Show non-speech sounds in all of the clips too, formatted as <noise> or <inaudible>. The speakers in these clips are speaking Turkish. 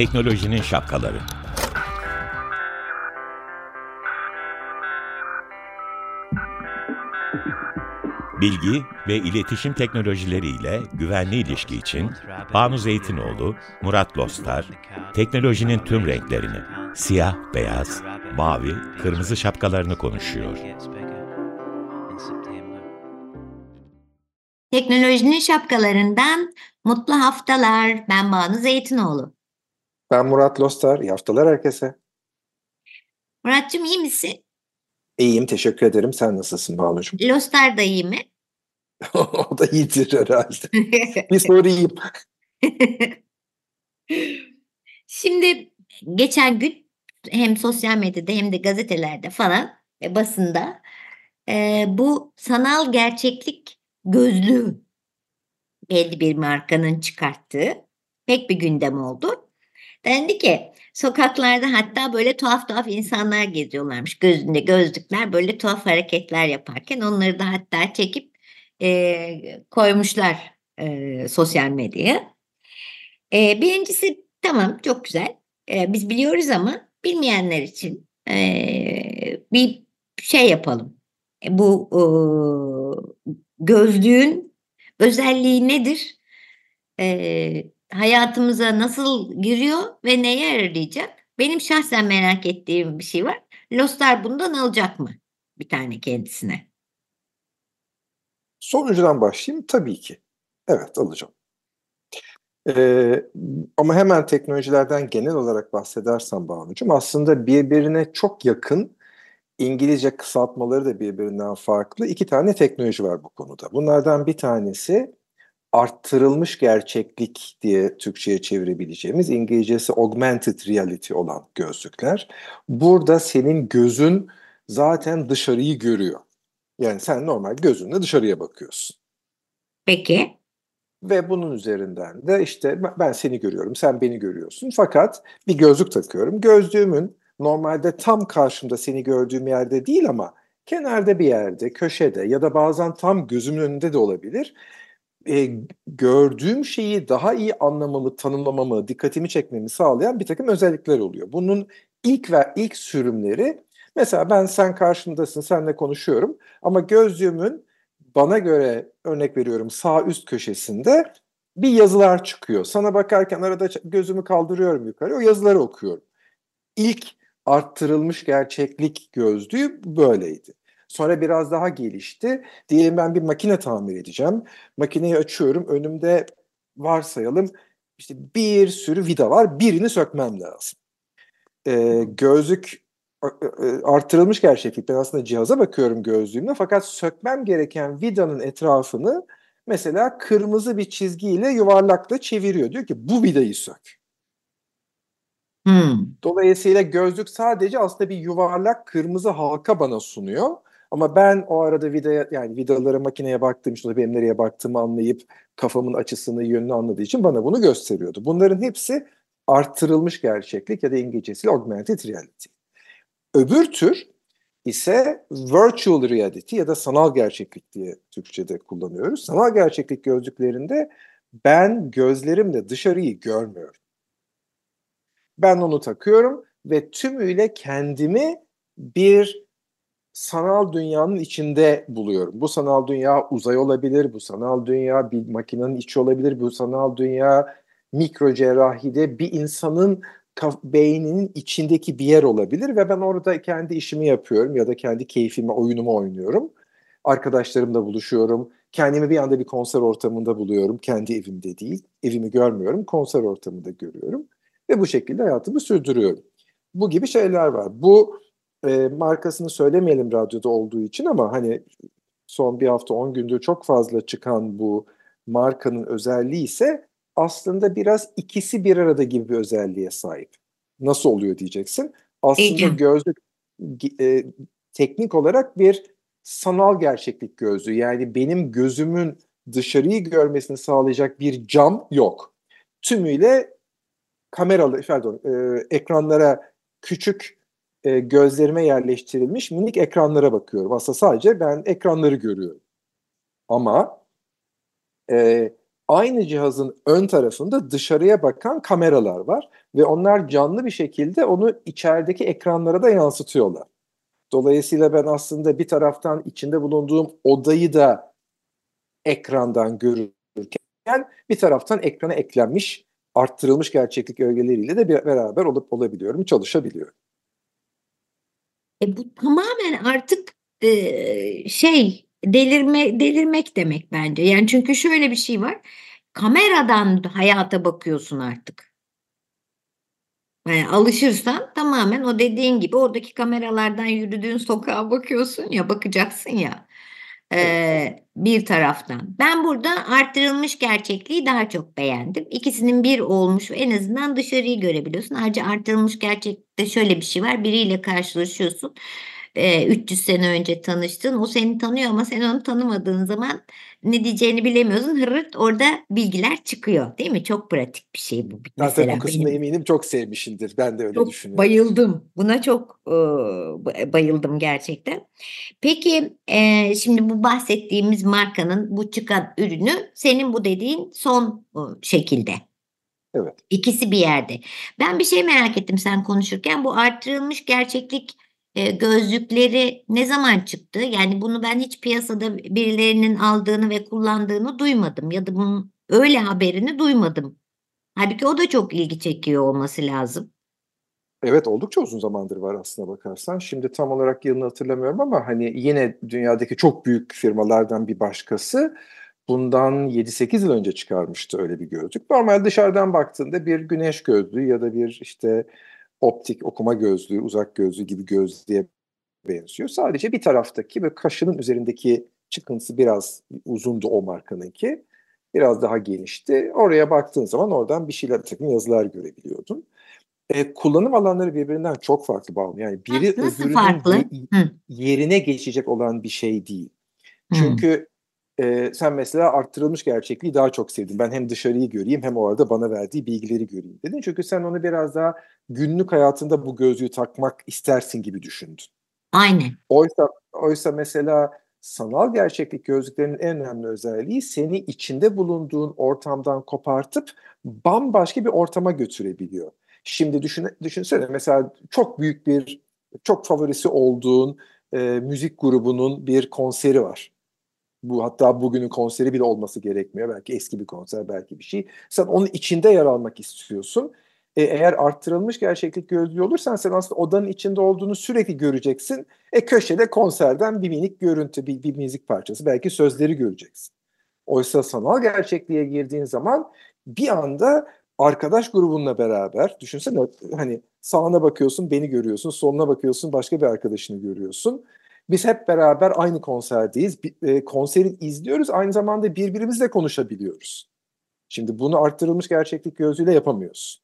Teknolojinin şapkaları. Bilgi ve iletişim teknolojileriyle güvenli ilişki için Banu Zeytinoğlu, Murat Lostar, teknolojinin tüm renklerini, siyah, beyaz, mavi, kırmızı şapkalarını konuşuyor. Teknolojinin şapkalarından mutlu haftalar. Ben Banu Zeytinoğlu. Ben Murat Lostar. İyi haftalar herkese. Muratcığım iyi misin? İyiyim teşekkür ederim. Sen nasılsın Banu'cum? <laughs> Lostar da iyi mi? o da iyidir herhalde. Bir sorayım. <laughs> Şimdi geçen gün hem sosyal medyada hem de gazetelerde falan ve basında e, bu sanal gerçeklik gözlüğü belli bir markanın çıkarttığı pek bir gündem oldu. Dendi ki sokaklarda hatta böyle tuhaf tuhaf insanlar geziyorlarmış. Gözünde gözlükler böyle tuhaf hareketler yaparken onları da hatta çekip e, koymuşlar e, sosyal medyaya. E, birincisi tamam çok güzel. E, biz biliyoruz ama bilmeyenler için e, bir şey yapalım. E, bu e, gözlüğün özelliği nedir? E, hayatımıza nasıl giriyor ve neye yarayacak? Benim şahsen merak ettiğim bir şey var. Lostar bundan alacak mı? Bir tane kendisine. Sonuncudan başlayayım. Tabii ki. Evet alacağım. Ee, ama hemen teknolojilerden genel olarak bahsedersem Banu'cum aslında birbirine çok yakın İngilizce kısaltmaları da birbirinden farklı. iki tane teknoloji var bu konuda. Bunlardan bir tanesi arttırılmış gerçeklik diye Türkçe'ye çevirebileceğimiz İngilizcesi augmented reality olan gözlükler. Burada senin gözün zaten dışarıyı görüyor. Yani sen normal gözünle dışarıya bakıyorsun. Peki. Ve bunun üzerinden de işte ben seni görüyorum, sen beni görüyorsun. Fakat bir gözlük takıyorum. Gözlüğümün normalde tam karşımda seni gördüğüm yerde değil ama kenarda bir yerde, köşede ya da bazen tam gözümün önünde de olabilir. E, gördüğüm şeyi daha iyi anlamamı, tanımlamamı, dikkatimi çekmemi sağlayan bir takım özellikler oluyor. Bunun ilk ve ilk sürümleri mesela ben sen karşımdasın, senle konuşuyorum ama gözlüğümün bana göre örnek veriyorum sağ üst köşesinde bir yazılar çıkıyor. Sana bakarken arada gözümü kaldırıyorum yukarı, o yazıları okuyorum. İlk arttırılmış gerçeklik gözlüğü böyleydi. Sonra biraz daha gelişti. Diyelim ben bir makine tamir edeceğim. Makineyi açıyorum. Önümde varsayalım işte bir sürü vida var. Birini sökmem lazım. Ee, gözlük artırılmış gerçeklik. Ben aslında cihaza bakıyorum gözlüğümle fakat sökmem gereken vidanın etrafını mesela kırmızı bir çizgiyle yuvarlakla çeviriyor. Diyor ki bu vidayı sök. Hmm. Dolayısıyla gözlük sadece aslında bir yuvarlak kırmızı halka bana sunuyor. Ama ben o arada vidaya yani vidalara makineye baktığım için benim nereye baktığımı anlayıp kafamın açısını yönünü anladığı için bana bunu gösteriyordu. Bunların hepsi arttırılmış gerçeklik ya da İngilizcesiyle augmented reality. Öbür tür ise virtual reality ya da sanal gerçeklik diye Türkçe'de kullanıyoruz. Sanal gerçeklik gözlüklerinde ben gözlerimle dışarıyı görmüyorum. Ben onu takıyorum ve tümüyle kendimi bir sanal dünyanın içinde buluyorum. Bu sanal dünya uzay olabilir, bu sanal dünya bir makinenin içi olabilir, bu sanal dünya mikro cerrahide bir insanın beyninin içindeki bir yer olabilir ve ben orada kendi işimi yapıyorum ya da kendi keyfimi, oyunumu oynuyorum. Arkadaşlarımla buluşuyorum. Kendimi bir anda bir konser ortamında buluyorum. Kendi evimde değil. Evimi görmüyorum. Konser ortamında görüyorum. Ve bu şekilde hayatımı sürdürüyorum. Bu gibi şeyler var. Bu e, markasını söylemeyelim radyoda olduğu için ama hani son bir hafta on gündür çok fazla çıkan bu markanın özelliği ise aslında biraz ikisi bir arada gibi bir özelliğe sahip. Nasıl oluyor diyeceksin. Aslında gözlük e, teknik olarak bir sanal gerçeklik gözlüğü. Yani benim gözümün dışarıyı görmesini sağlayacak bir cam yok. Tümüyle kameralı, pardon, e, ekranlara küçük e, gözlerime yerleştirilmiş minik ekranlara bakıyorum. Aslında sadece ben ekranları görüyorum. Ama e, aynı cihazın ön tarafında dışarıya bakan kameralar var ve onlar canlı bir şekilde onu içerideki ekranlara da yansıtıyorlar. Dolayısıyla ben aslında bir taraftan içinde bulunduğum odayı da ekrandan görürken bir taraftan ekrana eklenmiş arttırılmış gerçeklik ögeleriyle de beraber olup olabiliyorum, çalışabiliyorum. E bu tamamen artık e, şey delirme delirmek demek bence. Yani çünkü şöyle bir şey var. Kameradan hayata bakıyorsun artık. Yani alışırsan tamamen o dediğin gibi oradaki kameralardan yürüdüğün sokağa bakıyorsun ya bakacaksın ya e, bir taraftan. Ben burada arttırılmış gerçekliği daha çok beğendim. İkisinin bir olmuş en azından dışarıyı görebiliyorsun. Ayrıca arttırılmış gerçekte şöyle bir şey var. Biriyle karşılaşıyorsun e, 300 sene önce tanıştın. O seni tanıyor ama sen onu tanımadığın zaman ne diyeceğini bilemiyorsun. Hırırt orada bilgiler çıkıyor. Değil mi? Çok pratik bir şey bu. Zaten mesela o kısmını benim, eminim çok sevmişindir. Ben de öyle çok düşünüyorum. Bayıldım. Buna çok e, bayıldım gerçekten. Peki e, şimdi bu bahsettiğimiz markanın bu çıkan ürünü senin bu dediğin son şekilde. Evet. İkisi bir yerde. Ben bir şey merak ettim sen konuşurken. Bu arttırılmış gerçeklik gözlükleri ne zaman çıktı? Yani bunu ben hiç piyasada birilerinin aldığını ve kullandığını duymadım ya da bunun öyle haberini duymadım. Halbuki o da çok ilgi çekiyor olması lazım. Evet oldukça uzun zamandır var aslına bakarsan. Şimdi tam olarak yılını hatırlamıyorum ama hani yine dünyadaki çok büyük firmalardan bir başkası bundan 7-8 yıl önce çıkarmıştı öyle bir gözlük. Normal dışarıdan baktığında bir güneş gözlüğü ya da bir işte optik okuma gözlüğü, uzak gözlüğü gibi gözlüğe benziyor. Sadece bir taraftaki ve kaşının üzerindeki çıkıntısı biraz uzundu o markanınki. Biraz daha genişti. Oraya baktığın zaman oradan bir şeyler, takım yazılar görebiliyordun. E, kullanım alanları birbirinden çok farklı bağlı. Yani biri Nasıl öbürünün farklı? yerine geçecek olan bir şey değil. Çünkü e, sen mesela arttırılmış gerçekliği daha çok sevdin. Ben hem dışarıyı göreyim hem o arada bana verdiği bilgileri göreyim dedin. Çünkü sen onu biraz daha günlük hayatında bu gözlüğü takmak istersin gibi düşündün. Aynen. Oysa, oysa mesela sanal gerçeklik gözlüklerinin en önemli özelliği seni içinde bulunduğun ortamdan kopartıp bambaşka bir ortama götürebiliyor. Şimdi düşün, düşünsene mesela çok büyük bir, çok favorisi olduğun e, müzik grubunun bir konseri var bu hatta bugünün konseri bile olması gerekmiyor. Belki eski bir konser, belki bir şey. Sen onun içinde yer almak istiyorsun. E, eğer arttırılmış gerçeklik gözlüğü olursan sen aslında odanın içinde olduğunu sürekli göreceksin. E köşede konserden bir minik görüntü, bir, bir müzik parçası, belki sözleri göreceksin. Oysa sanal gerçekliğe girdiğin zaman bir anda arkadaş grubunla beraber düşünsene hani sağına bakıyorsun beni görüyorsun, soluna bakıyorsun başka bir arkadaşını görüyorsun. Biz hep beraber aynı konserdeyiz. E, konseri izliyoruz. Aynı zamanda birbirimizle konuşabiliyoruz. Şimdi bunu arttırılmış gerçeklik gözüyle yapamıyoruz.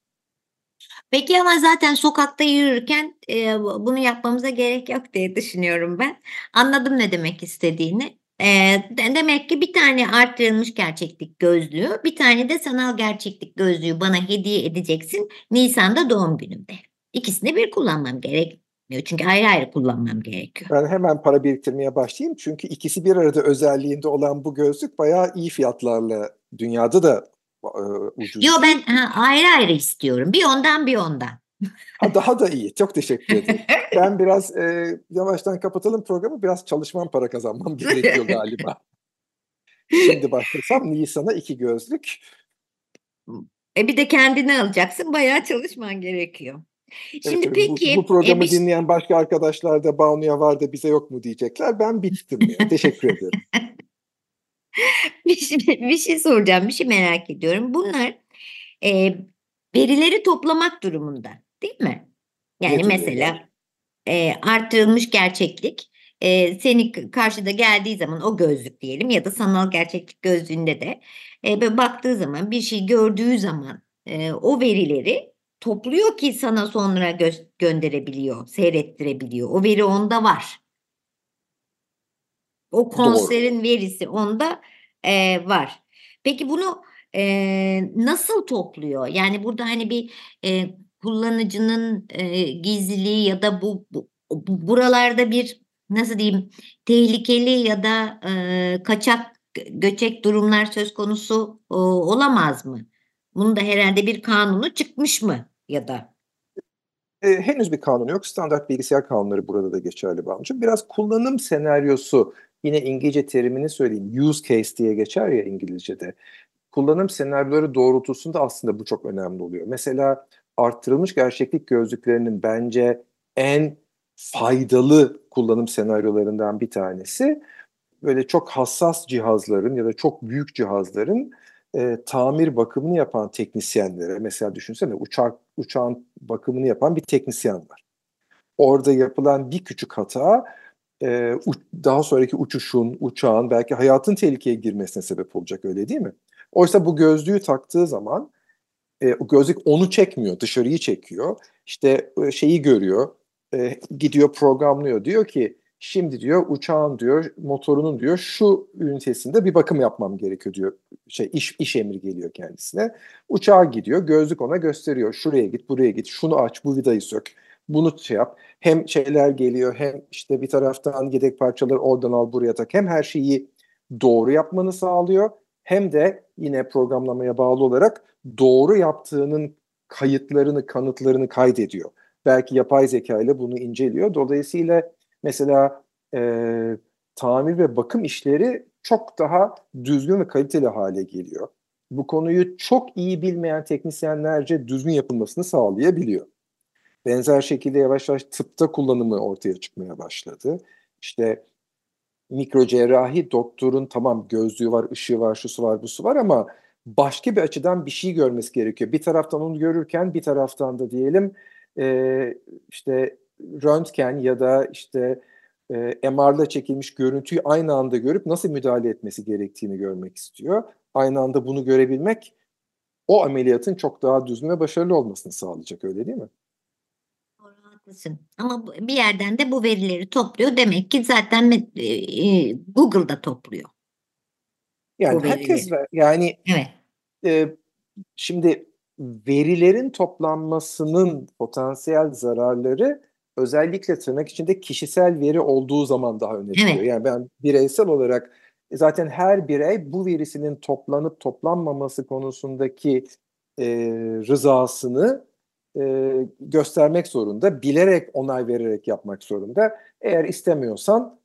Peki ama zaten sokakta yürürken e, bunu yapmamıza gerek yok diye düşünüyorum ben. Anladım ne demek istediğini. E, demek ki bir tane arttırılmış gerçeklik gözlüğü, bir tane de sanal gerçeklik gözlüğü bana hediye edeceksin Nisan'da doğum günümde. İkisini bir kullanmam gerek çünkü ayrı ayrı kullanmam gerekiyor. Ben hemen para biriktirmeye başlayayım. Çünkü ikisi bir arada özelliğinde olan bu gözlük bayağı iyi fiyatlarla dünyada da e, ucuz. Yo ben ha, ayrı ayrı istiyorum. Bir ondan bir ondan. Ha, daha da iyi. Çok teşekkür ederim. <laughs> ben biraz e, yavaştan kapatalım programı. Biraz çalışmam para kazanmam <laughs> gerekiyor galiba. Şimdi başlasam Nisan'a iki gözlük. E bir de kendini alacaksın. Bayağı çalışman gerekiyor. Şimdi evet, peki bu, bu programı e, dinleyen başka arkadaşlar da Banu'ya var da bize yok mu diyecekler. Ben bittim ya. <laughs> Teşekkür ederim. bir, şey, bir şey soracağım, bir şey merak ediyorum. Bunlar e, verileri toplamak durumunda, değil mi? Yani mesela e, artırılmış gerçeklik e, seni karşıda geldiği zaman o gözlük diyelim ya da sanal gerçeklik gözlüğünde de e, baktığı zaman bir şey gördüğü zaman e, o verileri topluyor ki sana sonra gö- gönderebiliyor, seyrettirebiliyor. O veri onda var. O konserin Doğru. verisi onda e, var. Peki bunu e, nasıl topluyor? Yani burada hani bir e, kullanıcının e, gizliliği ya da bu, bu, bu buralarda bir nasıl diyeyim tehlikeli ya da e, kaçak göçek durumlar söz konusu o, olamaz mı? Bunun da herhalde bir kanunu çıkmış mı ya da? E, henüz bir kanun yok. Standart bilgisayar kanunları burada da geçerli Banu'cum. Biraz kullanım senaryosu yine İngilizce terimini söyleyeyim. Use case diye geçer ya İngilizce'de. Kullanım senaryoları doğrultusunda aslında bu çok önemli oluyor. Mesela arttırılmış gerçeklik gözlüklerinin bence en faydalı kullanım senaryolarından bir tanesi böyle çok hassas cihazların ya da çok büyük cihazların e, tamir bakımını yapan teknisyenlere mesela düşünsene uçak uçağın bakımını yapan bir teknisyen var. Orada yapılan bir küçük hata e, daha sonraki uçuşun, uçağın belki hayatın tehlikeye girmesine sebep olacak öyle değil mi? Oysa bu gözlüğü taktığı zaman e, o gözlük onu çekmiyor, dışarıyı çekiyor. İşte e, şeyi görüyor, e, gidiyor programlıyor. Diyor ki şimdi diyor uçağın diyor motorunun diyor şu ünitesinde bir bakım yapmam gerekiyor diyor. Şey iş iş emri geliyor kendisine. Uçağa gidiyor, gözlük ona gösteriyor. Şuraya git, buraya git, şunu aç, bu vidayı sök. Bunu şey yap. Hem şeyler geliyor hem işte bir taraftan yedek parçaları oradan al buraya tak. Hem her şeyi doğru yapmanı sağlıyor hem de yine programlamaya bağlı olarak doğru yaptığının kayıtlarını, kanıtlarını kaydediyor. Belki yapay zeka ile bunu inceliyor. Dolayısıyla mesela e, tamir ve bakım işleri çok daha düzgün ve kaliteli hale geliyor. Bu konuyu çok iyi bilmeyen teknisyenlerce düzgün yapılmasını sağlayabiliyor. Benzer şekilde yavaş yavaş tıpta kullanımı ortaya çıkmaya başladı. İşte mikrocerrahi doktorun tamam gözlüğü var, ışığı var, şusu var, busu var ama başka bir açıdan bir şey görmesi gerekiyor. Bir taraftan onu görürken bir taraftan da diyelim e, işte röntgen ya da işte e, MR'la çekilmiş görüntüyü aynı anda görüp nasıl müdahale etmesi gerektiğini görmek istiyor. Aynı anda bunu görebilmek o ameliyatın çok daha düzgün ve başarılı olmasını sağlayacak öyle değil mi? haklısın. Ama bir yerden de bu verileri topluyor. Demek ki zaten e, e, Google'da topluyor. Yani herkes ver, yani evet. e, şimdi verilerin toplanmasının potansiyel zararları özellikle tırnak içinde kişisel veri olduğu zaman daha öne çıkıyor. Evet. Yani ben bireysel olarak zaten her birey bu verisinin toplanıp toplanmaması konusundaki e, rızasını e, göstermek zorunda. Bilerek onay vererek yapmak zorunda. Eğer istemiyorsan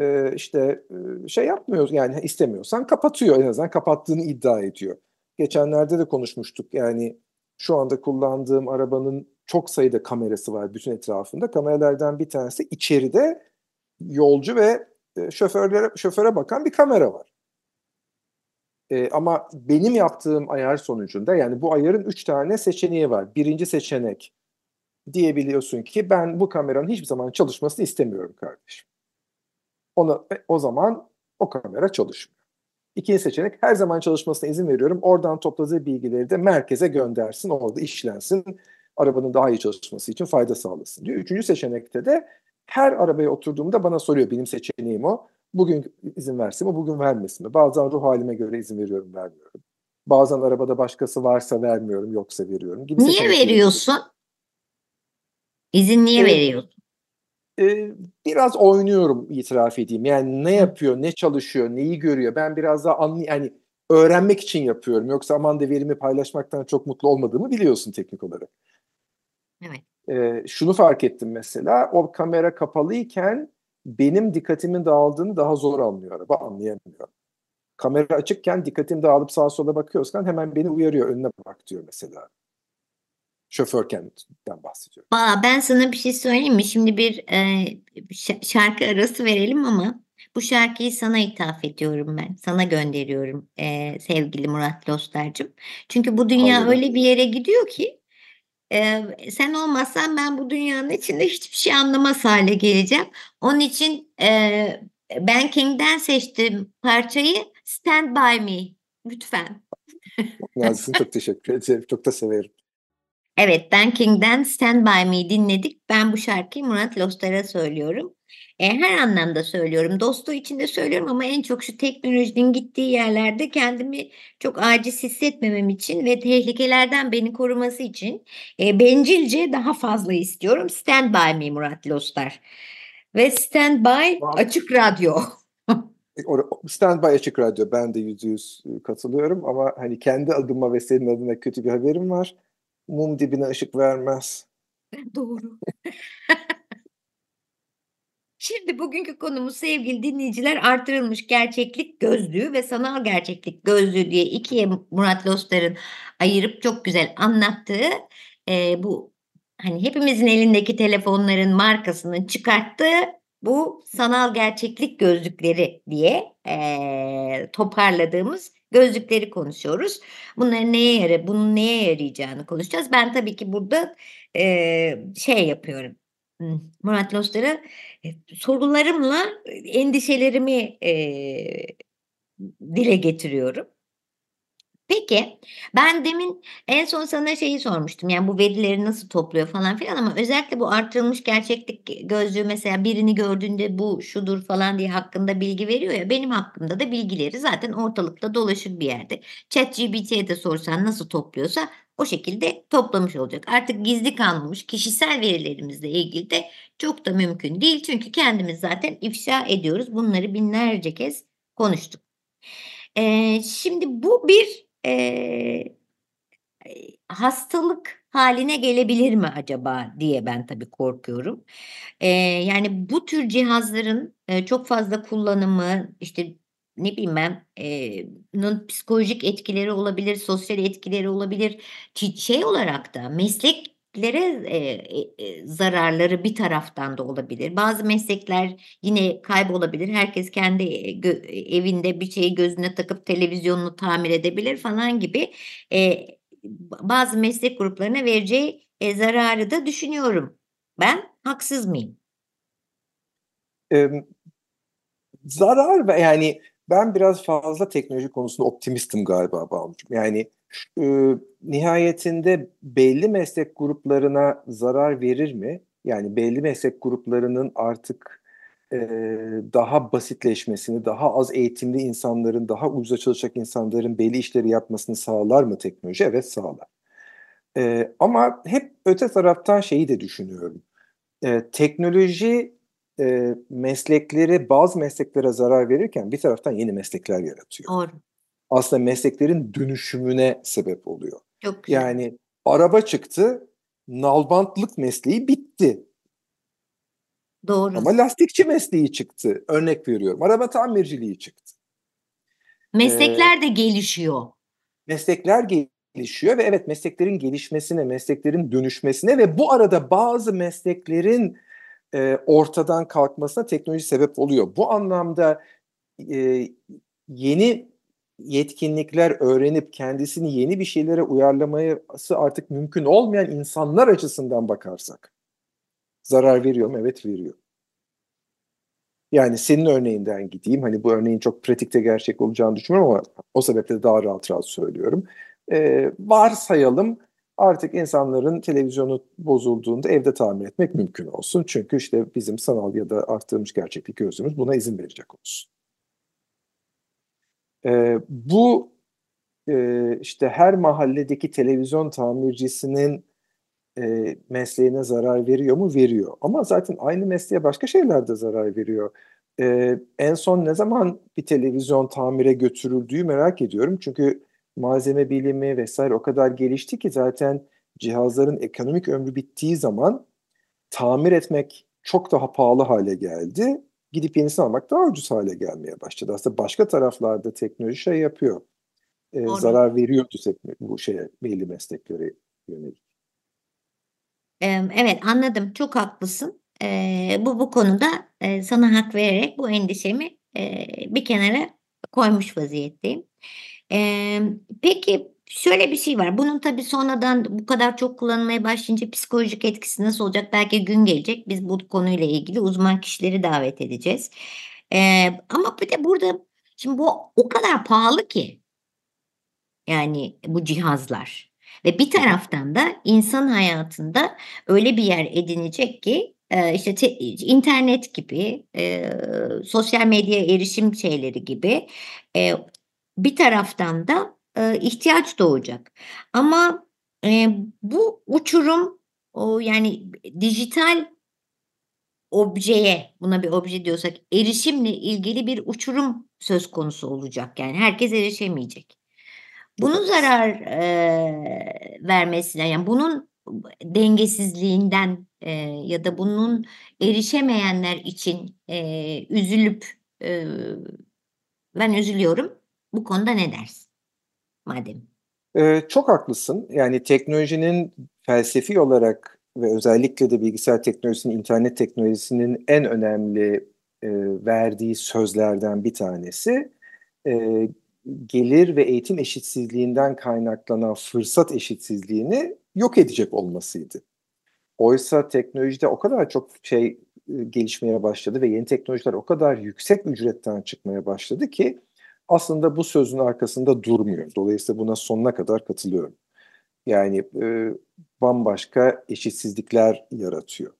e, işte e, şey yapmıyor yani istemiyorsan kapatıyor en azından kapattığını iddia ediyor. Geçenlerde de konuşmuştuk yani şu anda kullandığım arabanın çok sayıda kamerası var bütün etrafında. Kameralardan bir tanesi içeride yolcu ve e, şoförlere şoföre bakan bir kamera var. E, ama benim yaptığım ayar sonucunda yani bu ayarın üç tane seçeneği var. Birinci seçenek diyebiliyorsun ki ben bu kameranın hiçbir zaman çalışmasını istemiyorum kardeşim. Ona, e, o zaman o kamera çalışmıyor. İkinci seçenek her zaman çalışmasına izin veriyorum. Oradan topladığı bilgileri de merkeze göndersin, orada işlensin. Arabanın daha iyi çalışması için fayda sağlasın diyor. Üçüncü seçenekte de her arabaya oturduğumda bana soruyor benim seçeneğim o. Bugün izin versin mi, bugün vermesin mi? Bazen ruh halime göre izin veriyorum, vermiyorum. Bazen arabada başkası varsa vermiyorum, yoksa veriyorum. Gibi niye veriyorsun? İzin niye ee, veriyorsun? E, biraz oynuyorum itiraf edeyim. Yani ne yapıyor, ne çalışıyor, neyi görüyor. Ben biraz daha anlı yani öğrenmek için yapıyorum. Yoksa aman da verimi paylaşmaktan çok mutlu olmadığımı biliyorsun teknik olarak. Evet. E, şunu fark ettim mesela. O kamera kapalıyken benim dikkatimin dağıldığını daha zor anlıyor araba, anlayamıyor. Kamera açıkken dikkatim dağılıp sağa sola bakıyorsan hemen beni uyarıyor, önüne bak diyor mesela. Şoförken bahsediyorum. Aa, ben sana bir şey söyleyeyim mi? Şimdi bir e, şarkı arası verelim ama bu şarkıyı sana ithaf ediyorum ben. Sana gönderiyorum e, sevgili Murat Lostar'cığım. Çünkü bu dünya Hayır. öyle bir yere gidiyor ki e, sen olmazsan ben bu dünyanın içinde hiçbir şey anlamaz hale geleceğim. Onun için e, ben King'den seçtim parçayı Stand By Me lütfen. Yazsın çok teşekkür ederim. Çok da severim. Evet Ben King'den Stand By Me dinledik. Ben bu şarkıyı Murat Lostar'a söylüyorum. E, her anlamda söylüyorum. Dostu için de söylüyorum ama en çok şu teknolojinin gittiği yerlerde kendimi çok aciz hissetmemem için ve tehlikelerden beni koruması için e, bencilce daha fazla istiyorum. Stand by me Murat Lostar. Ve stand by açık radyo. Standby Açık Radyo ben de yüzde yüz e, katılıyorum ama hani kendi adıma ve senin adına kötü bir haberim var. Mum dibine ışık vermez. Doğru. <laughs> Şimdi bugünkü konumuz sevgili dinleyiciler artırılmış gerçeklik gözlüğü ve sanal gerçeklik gözlüğü diye ikiye Murat Lostar'ın ayırıp çok güzel anlattığı e, bu hani hepimizin elindeki telefonların markasının çıkarttığı bu sanal gerçeklik gözlükleri diye e, toparladığımız gözlükleri konuşuyoruz. Bunların neye yara, bunun neye yarayacağını konuşacağız. Ben tabii ki burada e, şey yapıyorum. Murat Lostar'a e, sorularımla endişelerimi e, dile getiriyorum. Peki ben demin en son sana şeyi sormuştum yani bu verileri nasıl topluyor falan filan ama özellikle bu artırılmış gerçeklik gözlüğü mesela birini gördüğünde bu şudur falan diye hakkında bilgi veriyor ya benim hakkımda da bilgileri zaten ortalıkta dolaşır bir yerde. ChatGPT'ye de sorsan nasıl topluyorsa o şekilde toplamış olacak. Artık gizli kalmamış kişisel verilerimizle ilgili de çok da mümkün değil çünkü kendimiz zaten ifşa ediyoruz. Bunları binlerce kez konuştuk. Ee, şimdi bu bir Eee, hastalık haline gelebilir mi acaba diye ben tabii korkuyorum. Eee, yani bu tür cihazların, eee, çok fazla kullanımı, işte, ne eee, nın psikolojik etkileri olabilir, sosyal etkileri olabilir. Şey olarak da meslek mesleklere e, zararları bir taraftan da olabilir. Bazı meslekler yine kaybolabilir. Herkes kendi evinde bir şeyi gözüne takıp televizyonunu tamir edebilir falan gibi e, bazı meslek gruplarına vereceği e, zararı da düşünüyorum. Ben haksız mıyım? Ee, zarar ve yani ben biraz fazla teknoloji konusunda optimistim galiba Bağımcığım. Yani e, nihayetinde belli meslek gruplarına zarar verir mi? Yani belli meslek gruplarının artık e, daha basitleşmesini, daha az eğitimli insanların, daha ucuza çalışacak insanların belli işleri yapmasını sağlar mı teknoloji? Evet sağlar. E, ama hep öte taraftan şeyi de düşünüyorum. E, teknoloji e, meslekleri, bazı mesleklere zarar verirken bir taraftan yeni meslekler yaratıyor. Doğru aslında mesleklerin dönüşümüne sebep oluyor. Çok. Yani araba çıktı, nalbantlık mesleği bitti. Doğru. Ama lastikçi mesleği çıktı. Örnek veriyorum. Araba tamirciliği çıktı. Meslekler ee, de gelişiyor. Meslekler gelişiyor ve evet mesleklerin gelişmesine, mesleklerin dönüşmesine ve bu arada bazı mesleklerin e, ortadan kalkmasına teknoloji sebep oluyor. Bu anlamda e, yeni yetkinlikler öğrenip kendisini yeni bir şeylere uyarlaması artık mümkün olmayan insanlar açısından bakarsak zarar veriyor mu? Evet veriyor. Yani senin örneğinden gideyim. Hani bu örneğin çok pratikte gerçek olacağını düşünmüyorum ama o sebeple daha rahat rahat söylüyorum. Ee, varsayalım artık insanların televizyonu bozulduğunda evde tamir etmek mümkün olsun. Çünkü işte bizim sanal ya da arttırılmış gerçeklik gözümüz buna izin verecek olsun. E, bu e, işte her mahalledeki televizyon tamircisinin e, mesleğine zarar veriyor mu? Veriyor. Ama zaten aynı mesleğe başka şeyler de zarar veriyor. E, en son ne zaman bir televizyon tamire götürüldüğü merak ediyorum. Çünkü malzeme bilimi vesaire o kadar gelişti ki zaten cihazların ekonomik ömrü bittiği zaman tamir etmek çok daha pahalı hale geldi gidip yenisini almak daha ucuz hale gelmeye başladı. Aslında başka taraflarda teknoloji şey yapıyor. E, zarar veriyordu bu şeye belli mesleklere yönelik. Evet anladım. Çok haklısın. Ee, bu bu konuda e, sana hak vererek bu endişemi e, bir kenara koymuş vaziyetteyim. E, peki Şöyle bir şey var. Bunun tabii sonradan bu kadar çok kullanılmaya başlayınca psikolojik etkisi nasıl olacak? Belki gün gelecek. Biz bu konuyla ilgili uzman kişileri davet edeceğiz. Ee, ama bir de burada şimdi bu o kadar pahalı ki yani bu cihazlar ve bir taraftan da insan hayatında öyle bir yer edinecek ki işte te, internet gibi e, sosyal medya erişim şeyleri gibi e, bir taraftan da e, ihtiyaç doğacak. Ama e, bu uçurum o yani dijital objeye, buna bir obje diyorsak erişimle ilgili bir uçurum söz konusu olacak. Yani herkes erişemeyecek. Bunun zarar eee, vermesine yani bunun dengesizliğinden eee, ya da bunun erişemeyenler için eee, üzülüp eee, ben üzülüyorum. Bu konuda ne dersin? Madem. Ee, çok haklısın. Yani teknolojinin felsefi olarak ve özellikle de bilgisayar teknolojisinin, internet teknolojisinin en önemli e, verdiği sözlerden bir tanesi e, gelir ve eğitim eşitsizliğinden kaynaklanan fırsat eşitsizliğini yok edecek olmasıydı. Oysa teknolojide o kadar çok şey e, gelişmeye başladı ve yeni teknolojiler o kadar yüksek ücretten çıkmaya başladı ki aslında bu sözün arkasında durmuyor. Dolayısıyla buna sonuna kadar katılıyorum. Yani e, bambaşka eşitsizlikler yaratıyor.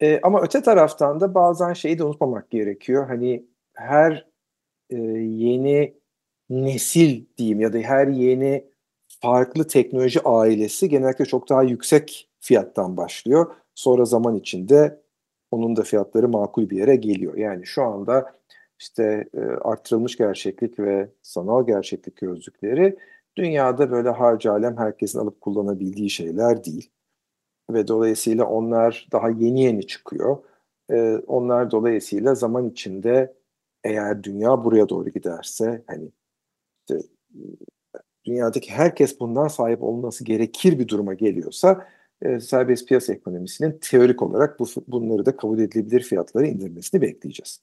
E, ama öte taraftan da bazen şeyi de unutmamak gerekiyor. Hani her e, yeni nesil diyeyim ya da her yeni farklı teknoloji ailesi genellikle çok daha yüksek fiyattan başlıyor. Sonra zaman içinde onun da fiyatları makul bir yere geliyor. Yani şu anda işte e, arttırılmış gerçeklik ve sanal gerçeklik gözlükleri dünyada böyle harca alem herkesin alıp kullanabildiği şeyler değil. Ve dolayısıyla onlar daha yeni yeni çıkıyor. E, onlar dolayısıyla zaman içinde eğer dünya buraya doğru giderse hani işte, dünyadaki herkes bundan sahip olması gerekir bir duruma geliyorsa e, serbest piyasa ekonomisinin teorik olarak bu, bunları da kabul edilebilir fiyatlara indirmesini bekleyeceğiz.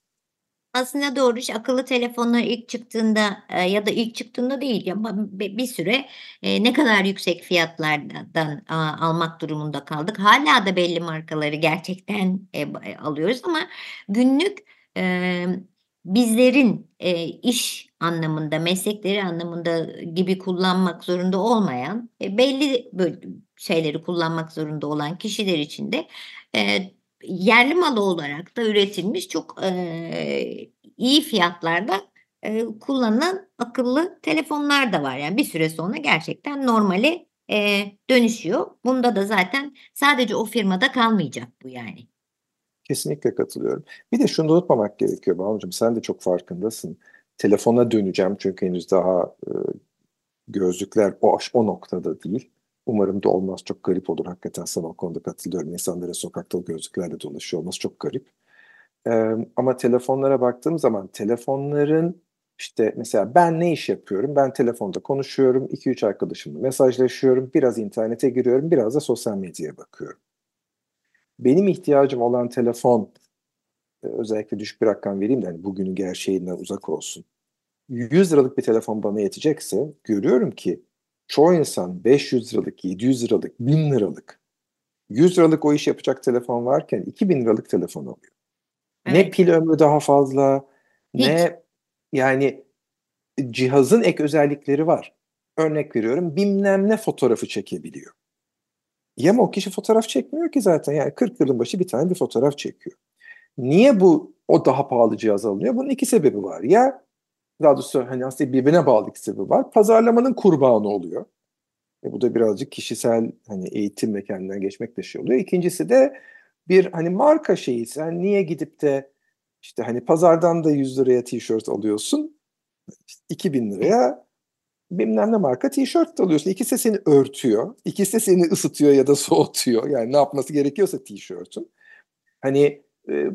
Aslında doğru iş akıllı telefonlar ilk çıktığında e, ya da ilk çıktığında değil ya bir süre e, ne kadar yüksek fiyatlardan a, almak durumunda kaldık. Hala da belli markaları gerçekten e, e alıyoruz ama günlük e, bizlerin e, iş anlamında, meslekleri anlamında gibi kullanmak zorunda olmayan, e, belli böyle şeyleri kullanmak zorunda olan kişiler için de e, yerli malı olarak da üretilmiş çok iyi fiyatlarda kullanılan akıllı telefonlar da var. Yani bir süre sonra gerçekten normale dönüşüyor. Bunda da zaten sadece o firmada kalmayacak bu yani. Kesinlikle katılıyorum. Bir de şunu unutmamak gerekiyor Banu'cum. Sen de çok farkındasın. Telefona döneceğim çünkü henüz daha e, gözlükler o, o noktada değil. Umarım da olmaz. Çok garip olur. Hakikaten sana o konuda katılıyorum. İnsanlara sokakta o gözlüklerle dolaşıyor olması çok garip. Ee, ama telefonlara baktığım zaman telefonların işte mesela ben ne iş yapıyorum? Ben telefonda konuşuyorum. 2-3 arkadaşımla mesajlaşıyorum. Biraz internete giriyorum. Biraz da sosyal medyaya bakıyorum. Benim ihtiyacım olan telefon özellikle düşük bir rakam vereyim de hani bugünün gerçeğinden uzak olsun. 100 liralık bir telefon bana yetecekse görüyorum ki çoğu insan 500 liralık, 700 liralık, 1000 liralık 100 liralık o iş yapacak telefon varken 2000 liralık telefon alıyor. Evet. Ne pil ömrü daha fazla Hiç. ne yani cihazın ek özellikleri var. Örnek veriyorum bilmem ne fotoğrafı çekebiliyor. Ya ama o kişi fotoğraf çekmiyor ki zaten yani 40 yılın başı bir tane bir fotoğraf çekiyor. Niye bu o daha pahalı cihaz alınıyor? Bunun iki sebebi var. Ya daha doğrusu hani aslında birbirine bağlı iki sebebi var. Pazarlamanın kurbanı oluyor. E bu da birazcık kişisel hani eğitim ve kendinden geçmek de şey oluyor. İkincisi de bir hani marka şeyi. Sen niye gidip de işte hani pazardan da 100 liraya tişört alıyorsun. İşte 2000 liraya bilmem ne marka tişört alıyorsun. İkisi seni örtüyor. İkisi seni ısıtıyor ya da soğutuyor. Yani ne yapması gerekiyorsa tişörtün. Hani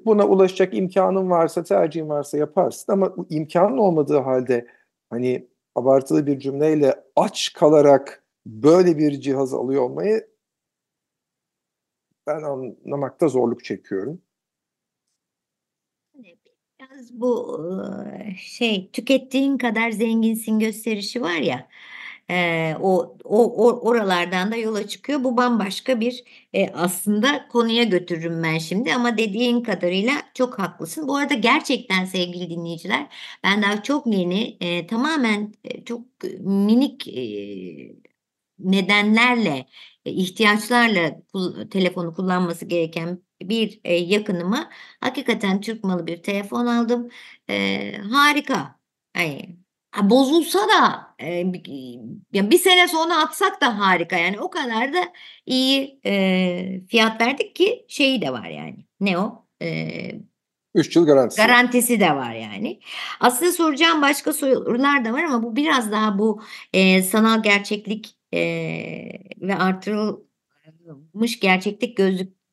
buna ulaşacak imkanın varsa, tercihin varsa yaparsın ama imkanın olmadığı halde hani abartılı bir cümleyle aç kalarak böyle bir cihaz alıyor olmayı ben anlamakta zorluk çekiyorum. Biraz bu şey tükettiğin kadar zenginsin gösterişi var ya e, o, o, o oralardan da yola çıkıyor. Bu bambaşka bir e, aslında konuya götürürüm ben şimdi ama dediğin kadarıyla çok haklısın. Bu arada gerçekten sevgili dinleyiciler ben daha çok yeni e, tamamen e, çok minik e, nedenlerle e, ihtiyaçlarla telefonu kullanması gereken bir e, yakınıma hakikaten Türk malı bir telefon aldım. E, harika. Ay, bozulsa da e, bir, bir sene sonra atsak da harika yani o kadar da iyi e, fiyat verdik ki şeyi de var yani ne o? E, 3 yıl garantisi. Garantisi de var yani. Aslında soracağım başka sorular da var ama bu biraz daha bu e, sanal gerçeklik e, ve artırılmış gerçeklik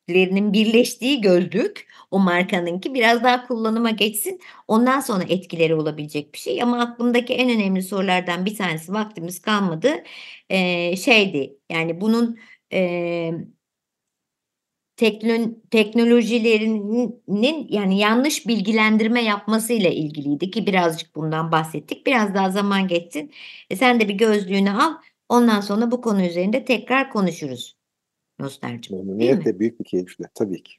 gözlüklerinin birleştiği gözlük o markanınki biraz daha kullanıma geçsin. Ondan sonra etkileri olabilecek bir şey. Ama aklımdaki en önemli sorulardan bir tanesi vaktimiz kalmadı. E, şeydi yani bunun e, teknolojilerinin yani yanlış bilgilendirme yapmasıyla ilgiliydi ki birazcık bundan bahsettik. Biraz daha zaman geçsin. E sen de bir gözlüğünü al. Ondan sonra bu konu üzerinde tekrar konuşuruz. Nostalcığım. Memnuniyetle büyük bir keyifle tabii ki.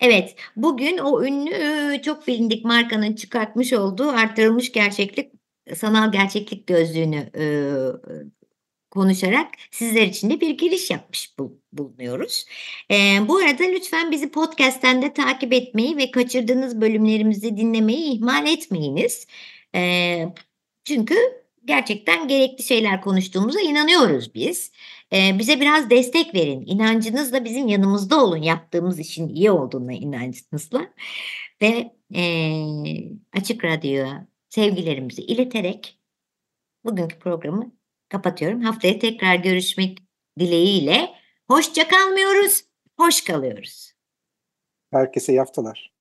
Evet, bugün o ünlü çok bilindik markanın çıkartmış olduğu artırılmış gerçeklik sanal gerçeklik gözlüğünü e, konuşarak sizler için de bir giriş yapmış bulunuyoruz. E, bu arada lütfen bizi podcast'ten de takip etmeyi ve kaçırdığınız bölümlerimizi dinlemeyi ihmal etmeyiniz. E, çünkü gerçekten gerekli şeyler konuştuğumuza inanıyoruz biz. E, bize biraz destek verin. İnancınızla bizim yanımızda olun. Yaptığımız işin iyi olduğuna inancınızla. Ve e, Açık Radyo'ya sevgilerimizi ileterek bugünkü programı kapatıyorum. Haftaya tekrar görüşmek dileğiyle. Hoşça kalmıyoruz, hoş kalıyoruz. Herkese yaftalar.